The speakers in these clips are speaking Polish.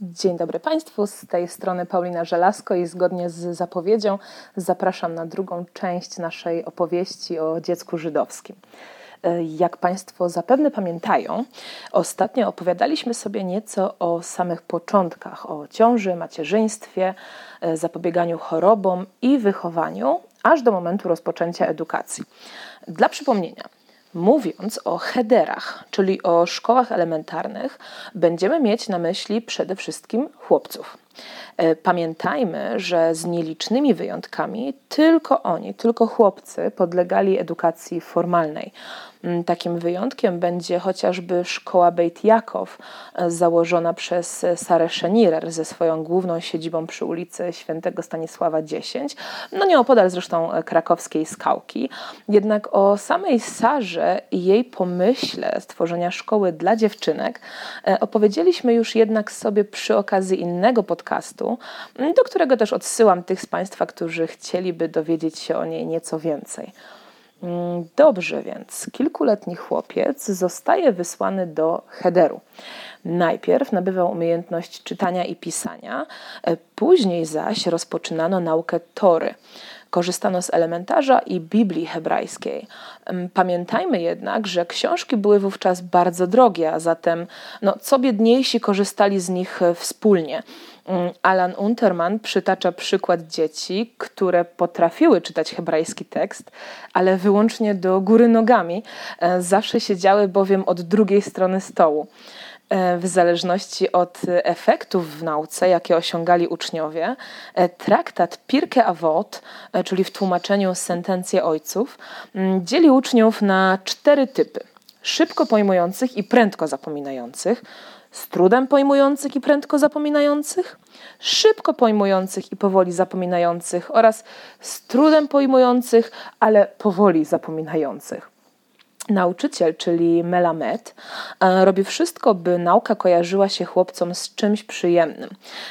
Dzień dobry Państwu, z tej strony Paulina Żelazko i zgodnie z zapowiedzią zapraszam na drugą część naszej opowieści o dziecku żydowskim. Jak Państwo zapewne pamiętają, ostatnio opowiadaliśmy sobie nieco o samych początkach, o ciąży, macierzyństwie, zapobieganiu chorobom i wychowaniu, aż do momentu rozpoczęcia edukacji. Dla przypomnienia, Mówiąc o headerach, czyli o szkołach elementarnych, będziemy mieć na myśli przede wszystkim chłopców. E, pamiętajmy, że z nielicznymi wyjątkami tylko oni, tylko chłopcy podlegali edukacji formalnej. Mm, takim wyjątkiem będzie chociażby szkoła Beit Jakow, e, założona przez Sarę Szenirer ze swoją główną siedzibą przy ulicy Świętego Stanisława 10, no nieopodal zresztą krakowskiej Skałki. Jednak o samej Sarze i jej pomyśle stworzenia szkoły dla dziewczynek e, opowiedzieliśmy już jednak sobie przy okazji innego podcastu, do którego też odsyłam tych z Państwa, którzy chcieliby dowiedzieć się o niej nieco więcej. Mm, dobrze więc, kilkuletni chłopiec zostaje wysłany do Hederu. Najpierw nabywał umiejętność czytania i pisania, e, później zaś rozpoczynano naukę Tory. Korzystano z elementarza i Biblii hebrajskiej. Pamiętajmy jednak, że książki były wówczas bardzo drogie, a zatem no, co biedniejsi korzystali z nich e, wspólnie. Mm, Alan Unterman przytacza przykład dzieci, które potrafiły czytać hebrajski tekst, ale wyłącznie do góry nogami. E, zawsze siedziały bowiem od drugiej strony stołu. E, w zależności od efektów w nauce, jakie osiągali uczniowie, e, traktat Pirke Avot, czyli w tłumaczeniu sentencje ojców, mm, dzieli uczniów na cztery typy: szybko pojmujących i prędko zapominających, z trudem pojmujących i prędko zapominających, szybko pojmujących i powoli zapominających oraz z trudem pojmujących, ale powoli zapominających nauczyciel, czyli Melamed, e, robi wszystko, by nauka kojarzyła się chłopcom z czymś przyjemnym.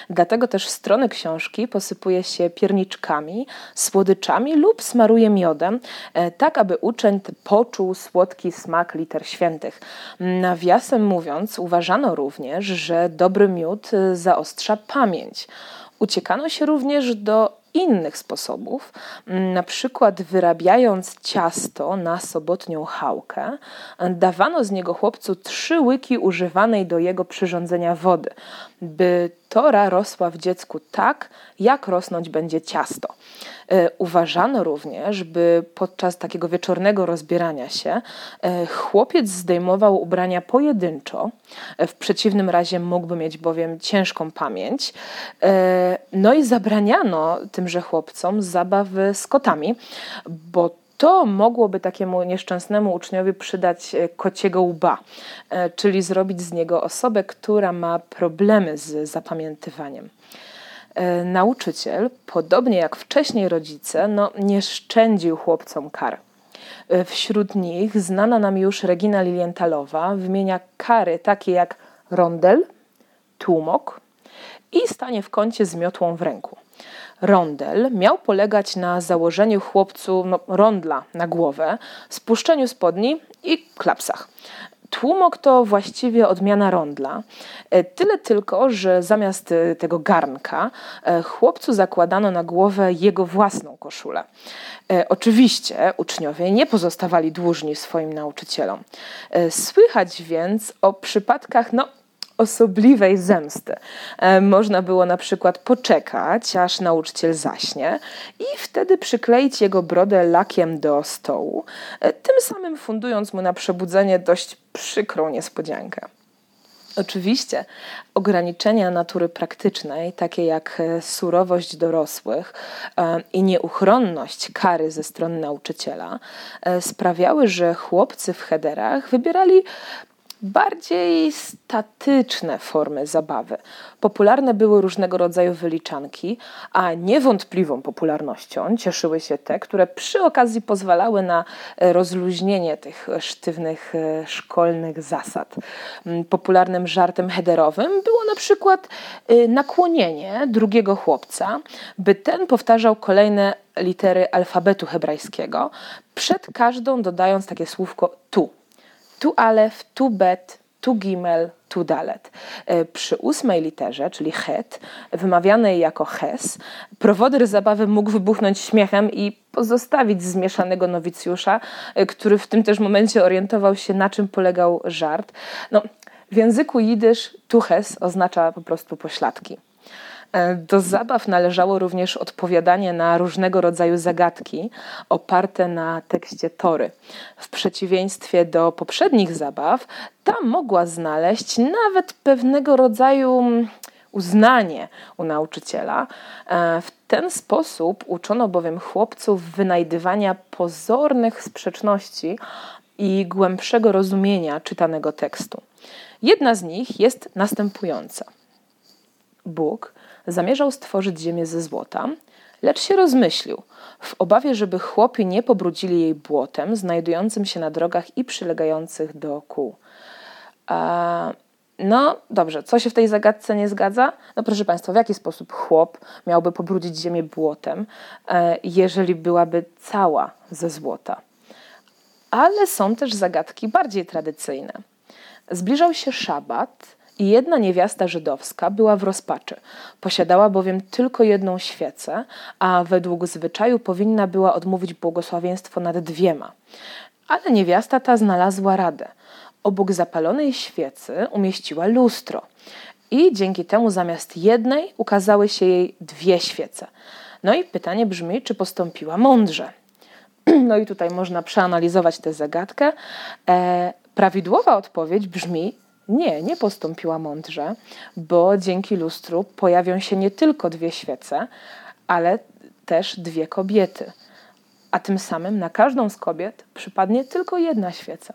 Dlatego też strony książki posypuje się pierniczkami, słodyczami lub smaruje miodem, e, tak aby uczeń poczuł słodki smak liter świętych. Nawiasem mówiąc, uważano również, że dobry miód e, zaostrza pamięć. Uciekano się również do innych sposobów, mm, na przykład wyrabiając ciasto na sobotnią chałkę, dawano z niego chłopcu trzy łyki używanej do jego przyrządzenia wody, by tora rosła w dziecku tak, jak rosnąć będzie ciasto. E, uważano również, by podczas takiego wieczornego rozbierania się e, chłopiec zdejmował ubrania pojedynczo, e, w przeciwnym razie mógłby mieć bowiem ciężką pamięć. No i zabraniano tymże chłopcom zabawy z kotami, bo to mogłoby takiemu nieszczęsnemu uczniowi przydać kociego łba, czyli zrobić z niego osobę, która ma problemy z zapamiętywaniem. E, nauczyciel, podobnie jak wcześniej rodzice, no, nie szczędził chłopcom kar. E, wśród nich znana nam już Regina Lilientalowa wymienia kary takie jak rondel, tłumok i stanie w kącie z miotłą w ręku. Rondel miał polegać na założeniu chłopcu no, rondla na głowę, spuszczeniu spodni i klapsach. Tłumok to właściwie odmiana rondla. E, tyle tylko, że zamiast e, tego garnka e, chłopcu zakładano na głowę jego własną koszulę. Oczywiście uczniowie nie pozostawali dłużni swoim nauczycielom. Słychać więc o przypadkach no, osobliwej zemsty. E, można było na przykład poczekać, aż nauczyciel zaśnie i wtedy przykleić jego brodę lakiem do stołu, e, tym samym fundując mu na przebudzenie dość przykrą niespodziankę. Oczywiście ograniczenia natury praktycznej, takie jak e, surowość dorosłych i nieuchronność kary ze strony nauczyciela, sprawiały, że chłopcy w headerach wybierali bardziej statyczne formy zabawy. Popularne były różnego rodzaju wyliczanki, a niewątpliwą popularnością cieszyły się te, które przy okazji pozwalały na e, rozluźnienie tych sztywnych e, szkolnych zasad. Mm, popularnym żartem headerowym było na przykład e, nakłonienie drugiego chłopca, by ten powtarzał kolejne litery alfabetu hebrajskiego, przed każdą dodając takie słówko tu tu alef, tu bet, tu gimel, tudalet. E, przy ósmej literze, czyli het, wymawianej jako hes, prowodyr zabawy mógł wybuchnąć śmiechem i pozostawić zmieszanego nowicjusza, e, który w tym też momencie orientował się, na czym polegał żart. No, w języku jidysz tuches oznacza po prostu pośladki. E, do zabaw należało również odpowiadanie na różnego rodzaju zagadki oparte na tekście Tory. W przeciwieństwie do poprzednich zabaw, ta mogła znaleźć nawet pewnego rodzaju mm, uznanie u nauczyciela. E, w ten sposób uczono bowiem chłopców wynajdywania pozornych sprzeczności i głębszego rozumienia czytanego tekstu. Jedna z nich jest następująca. Bóg zamierzał stworzyć ziemię ze złota, lecz się rozmyślił, w obawie, żeby chłopi nie pobrudzili jej błotem znajdującym się na drogach i przylegających do kół. no dobrze, co się w tej zagadce nie zgadza? No proszę Państwa, w jaki sposób chłop miałby pobrudzić ziemię błotem, e, jeżeli byłaby cała ze złota? Ale są też zagadki bardziej tradycyjne. Zbliżał się szabat, i jedna niewiasta żydowska była w rozpaczy. Posiadała bowiem tylko jedną świecę, a według zwyczaju powinna była odmówić błogosławieństwo nad dwiema. Ale niewiasta ta znalazła radę. Obok zapalonej świecy umieściła lustro. I dzięki temu zamiast jednej ukazały się jej dwie świece. No i pytanie brzmi, czy postąpiła mądrze. No i tutaj można przeanalizować tę zagadkę. E, prawidłowa odpowiedź brzmi nie, nie postąpiła mądrze, bo dzięki lustru pojawią się nie tylko dwie świece, ale też dwie kobiety. A tym samym na każdą z kobiet przypadnie tylko jedna świeca.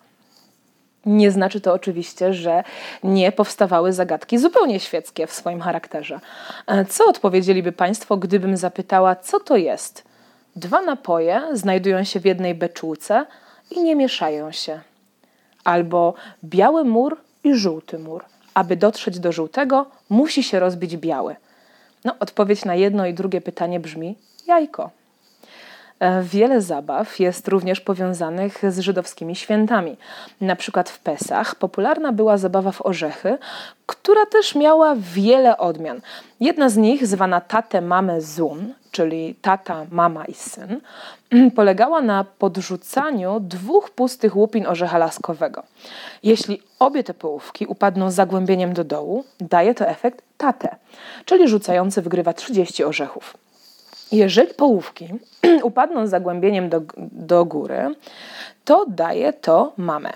Nie znaczy to oczywiście, że nie powstawały zagadki zupełnie świeckie w swoim charakterze. E, co odpowiedzieliby Państwo, gdybym zapytała, co to jest? Dwa napoje znajdują się w jednej beczułce i nie mieszają się. Albo biały mur i żółty mur. Aby dotrzeć do żółtego, musi się rozbić biały. No, odpowiedź na jedno i drugie pytanie brzmi jajko. E, wiele zabaw jest również powiązanych z żydowskimi świętami. Na przykład w Pesach popularna była zabawa w orzechy, która też miała wiele odmian. Jedna z nich, zwana Mame Zun, czyli tata, mama i syn, polegała na podrzucaniu dwóch pustych łupin orzecha laskowego. Jeśli obie te połówki upadną zagłębieniem do dołu, daje to efekt tate, czyli rzucający wygrywa 30 orzechów. Jeżeli połówki upadną z zagłębieniem do, do góry, to daje to mamę.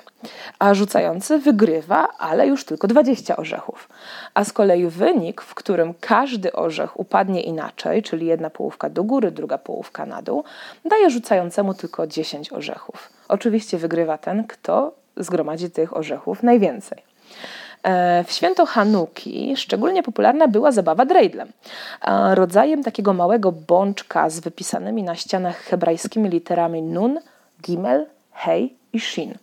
A rzucający wygrywa, ale już tylko 20 orzechów. A z kolei wynik, w którym każdy orzech upadnie inaczej, czyli jedna połówka do góry, druga połówka na dół, daje rzucającemu tylko 10 orzechów. Oczywiście wygrywa ten, kto zgromadzi tych orzechów najwięcej. E, w święto Hanuki szczególnie popularna była zabawa dreidlem, rodzajem takiego małego bączka z wypisanymi na ścianach hebrajskimi literami nun, gimel, hej i shin.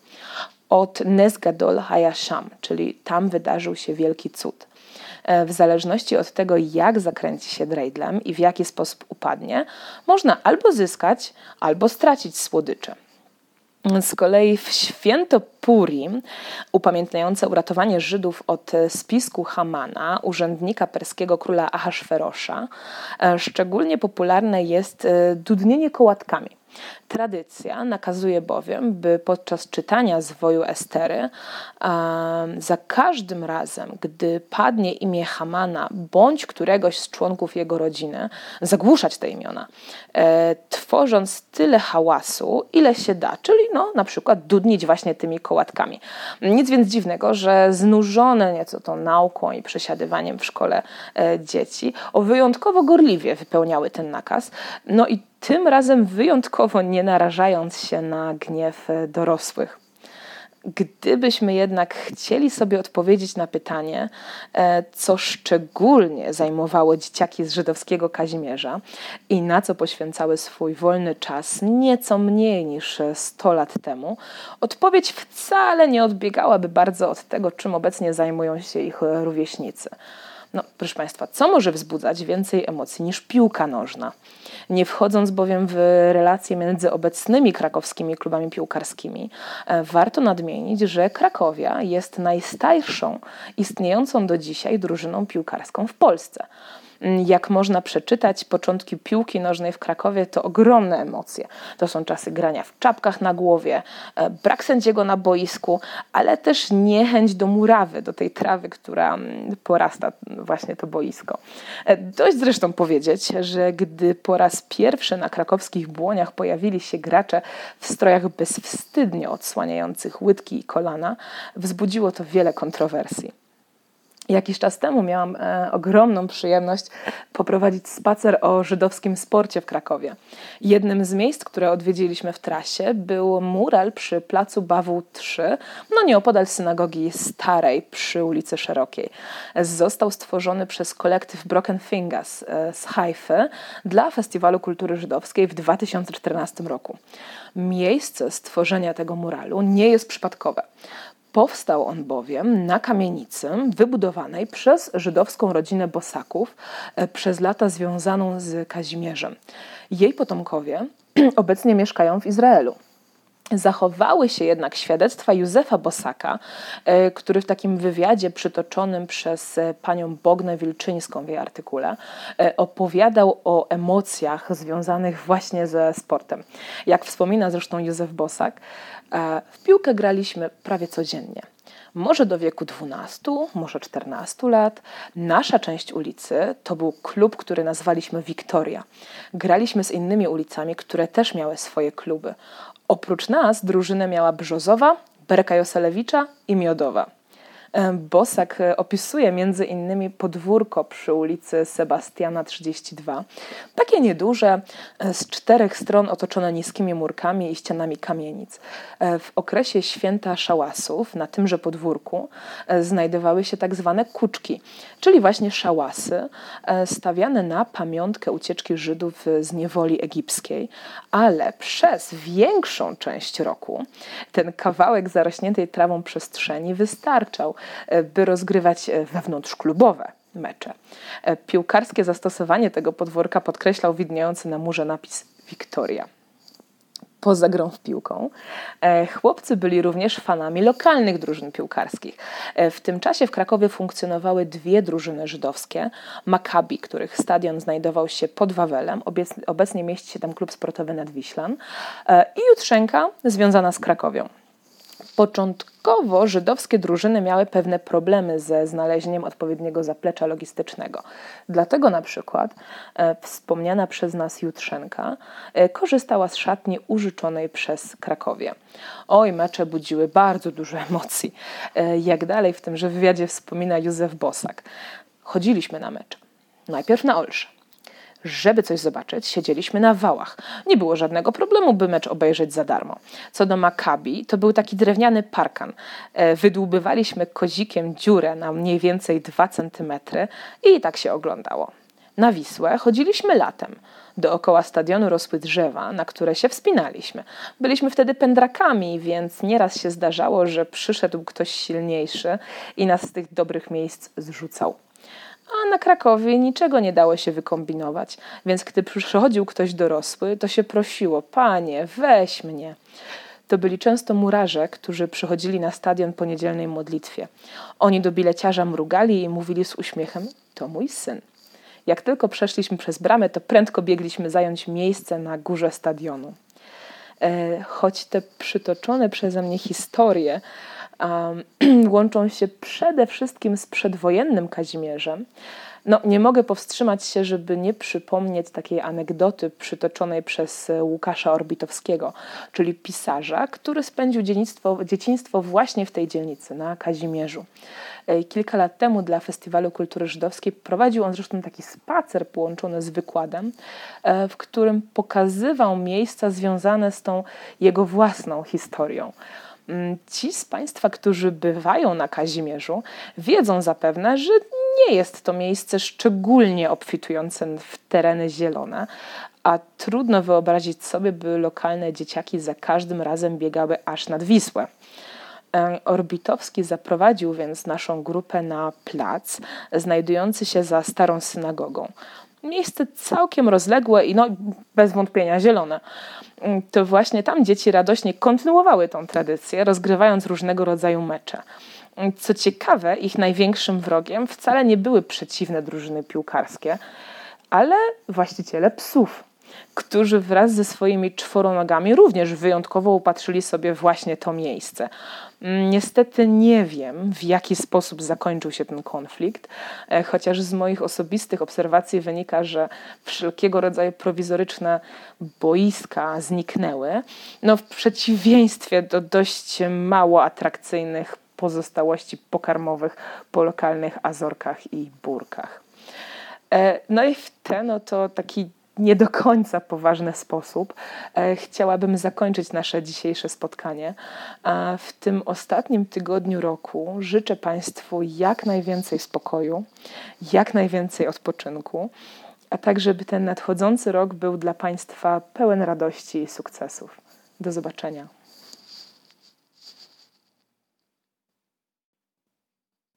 Od Nesgadol Hayasham, czyli tam wydarzył się wielki cud. E, w zależności od tego, jak zakręci się dreidlem i w jaki sposób upadnie, można albo zyskać, albo stracić słodycze. Z kolei w święto Purim, upamiętniające uratowanie Żydów od spisku Hamana, urzędnika perskiego króla Ahasferosza, e, szczególnie popularne jest e, dudnienie kołatkami. Tradycja nakazuje bowiem, by podczas czytania zwoju Estery za każdym razem, gdy padnie imię Hamana bądź któregoś z członków jego rodziny, zagłuszać te imiona, e, tworząc tyle hałasu, ile się da, czyli no, na przykład dudnić właśnie tymi kołatkami. Nic więc dziwnego, że znużone nieco tą nauką i przesiadywaniem w szkole e, dzieci o wyjątkowo gorliwie wypełniały ten nakaz. No i tym razem wyjątkowo nie narażając się na gniew e, dorosłych. Gdybyśmy jednak chcieli sobie odpowiedzieć na pytanie, e, co szczególnie zajmowało dzieciaki z żydowskiego Kazimierza i na co poświęcały swój wolny czas nieco mniej niż 100 lat temu, odpowiedź wcale nie odbiegałaby bardzo od tego, czym obecnie zajmują się ich rówieśnicy. No, proszę Państwa, co może wzbudzać więcej emocji niż piłka nożna? Nie wchodząc bowiem w relacje między obecnymi krakowskimi klubami piłkarskimi, e, warto nadmienić, że Krakowia jest najstarszą istniejącą do dzisiaj drużyną piłkarską w Polsce. Mm, jak można przeczytać, początki piłki nożnej w Krakowie to ogromne emocje. To są czasy grania w czapkach na głowie, e, brak sędziego na boisku, ale też niechęć do murawy, do tej trawy, która mm, porasta właśnie to boisko. E, dość zresztą powiedzieć, że gdy po raz pierwszy na krakowskich błoniach pojawili się gracze w strojach bezwstydnie odsłaniających łydki i kolana, wzbudziło to wiele kontrowersji. Jakiś czas temu miałam e, ogromną przyjemność poprowadzić spacer o żydowskim sporcie w Krakowie. Jednym z miejsc, które odwiedziliśmy w trasie, był mural przy placu Bawu 3, no nieopodal synagogi starej przy ulicy Szerokiej. Został stworzony przez kolektyw Broken Fingers e, z Haify dla Festiwalu Kultury Żydowskiej w 2014 roku. Miejsce stworzenia tego muralu nie jest przypadkowe. Powstał on bowiem na kamienicy wybudowanej przez żydowską rodzinę Bosaków e, przez lata związaną z Kazimierzem. Jej potomkowie obecnie mieszkają w Izraelu. Zachowały się jednak świadectwa Józefa Bosaka, e, który w takim wywiadzie przytoczonym przez e, panią Bognę Wilczyńską w jej artykule opowiadał o emocjach związanych właśnie ze sportem. Jak wspomina zresztą Józef Bosak, w piłkę graliśmy prawie codziennie. Może do wieku 12, może 14 lat. Nasza część ulicy to był klub, który nazwaliśmy Wiktoria. Graliśmy z innymi ulicami, które też miały swoje kluby. Oprócz nas drużynę miała Brzozowa, Bereka Joselewicza i Miodowa. Bosak e, opisuje między innymi podwórko przy ulicy Sebastiana 32. Takie nieduże, e, z czterech stron otoczone niskimi murkami i ścianami kamienic. E, w okresie święta szałasów na tymże podwórku znajdowały się tak zwane kuczki, czyli właśnie szałasy stawiane na pamiątkę ucieczki Żydów z niewoli egipskiej, ale przez większą część roku ten kawałek zarośniętej trawą przestrzeni wystarczał, E, by rozgrywać e, wewnątrzklubowe mecze. E, piłkarskie zastosowanie tego podwórka podkreślał widniejący na murze napis Wiktoria poza grą w piłką. Chłopcy byli również fanami lokalnych drużyn piłkarskich. W tym czasie w Krakowie funkcjonowały dwie drużyny żydowskie. Maccabi, których stadion znajdował się pod Wawelem, obecnie mieści się tam klub sportowy Nadwiślan i Jutrzenka związana z Krakowią. Początkowo żydowskie drużyny miały pewne problemy ze znalezieniem odpowiedniego zaplecza logistycznego. Dlatego na przykład e, wspomniana przez nas Jutrzenka e, korzystała z szatni użyczonej przez Krakowie. Oj, mecze budziły bardzo dużo emocji. E, jak dalej w tymże wywiadzie wspomina Józef Bosak. Chodziliśmy na mecz. Najpierw na Olsze żeby coś zobaczyć, siedzieliśmy na wałach. Nie było żadnego problemu, by mecz obejrzeć za darmo. Co do Maccabi, to był taki drewniany parkan. E, wydłubywaliśmy kozikiem dziurę na mniej więcej 2 centymetry i tak się oglądało. Na Wisłę chodziliśmy latem. Dookoła stadionu rosły drzewa, na które się wspinaliśmy. Byliśmy wtedy pędrakami, więc nieraz się zdarzało, że przyszedł ktoś silniejszy i nas z tych dobrych miejsc zrzucał a na Krakowie niczego nie dało się wykombinować, więc gdy przychodził ktoś dorosły, to się prosiło: Panie, weź mnie. To byli często murarze, którzy przychodzili na stadion po niedzielnej modlitwie. Oni do bileciarza mrugali i mówili z uśmiechem: To mój syn. Jak tylko przeszliśmy przez bramę, to prędko biegliśmy zająć miejsce na górze stadionu. E, choć te przytoczone przeze mnie historie um, łączą się przede wszystkim z przedwojennym Kazimierzem, no, nie mogę powstrzymać się, żeby nie przypomnieć takiej anegdoty przytoczonej przez Łukasza Orbitowskiego, czyli pisarza, który spędził dzieciństwo, dzieciństwo właśnie w tej dzielnicy, na Kazimierzu. E, kilka lat temu dla Festiwalu Kultury Żydowskiej prowadził on zresztą taki spacer połączony z wykładem, e, w którym pokazywał miejsca związane z tą jego własną historią. Mm, ci z Państwa, którzy bywają na Kazimierzu, wiedzą zapewne, że nie jest to miejsce szczególnie obfitujące w tereny zielone, a trudno wyobrazić sobie, by lokalne dzieciaki za każdym razem biegały aż nad Wisłę. Orbitowski zaprowadził więc naszą grupę na plac znajdujący się za starą synagogą. Miejsce całkiem rozległe i no, bez wątpienia zielone. To właśnie tam dzieci radośnie kontynuowały tą tradycję, rozgrywając różnego rodzaju mecze. Co ciekawe, ich największym wrogiem wcale nie były przeciwne drużyny piłkarskie, ale właściciele psów, którzy wraz ze swoimi czworonogami również wyjątkowo upatrzyli sobie właśnie to miejsce. Niestety nie wiem, w jaki sposób zakończył się ten konflikt, e, chociaż z moich osobistych obserwacji wynika, że wszelkiego rodzaju prowizoryczne boiska zniknęły, no w przeciwieństwie do dość mało atrakcyjnych pozostałości pokarmowych po lokalnych Azorkach i Burkach. E, no i w ten oto taki nie do końca poważny sposób e, chciałabym zakończyć nasze dzisiejsze spotkanie. W tym ostatnim tygodniu roku życzę Państwu jak najwięcej spokoju, jak najwięcej odpoczynku, a tak, żeby ten nadchodzący rok był dla Państwa pełen radości i sukcesów. Do zobaczenia.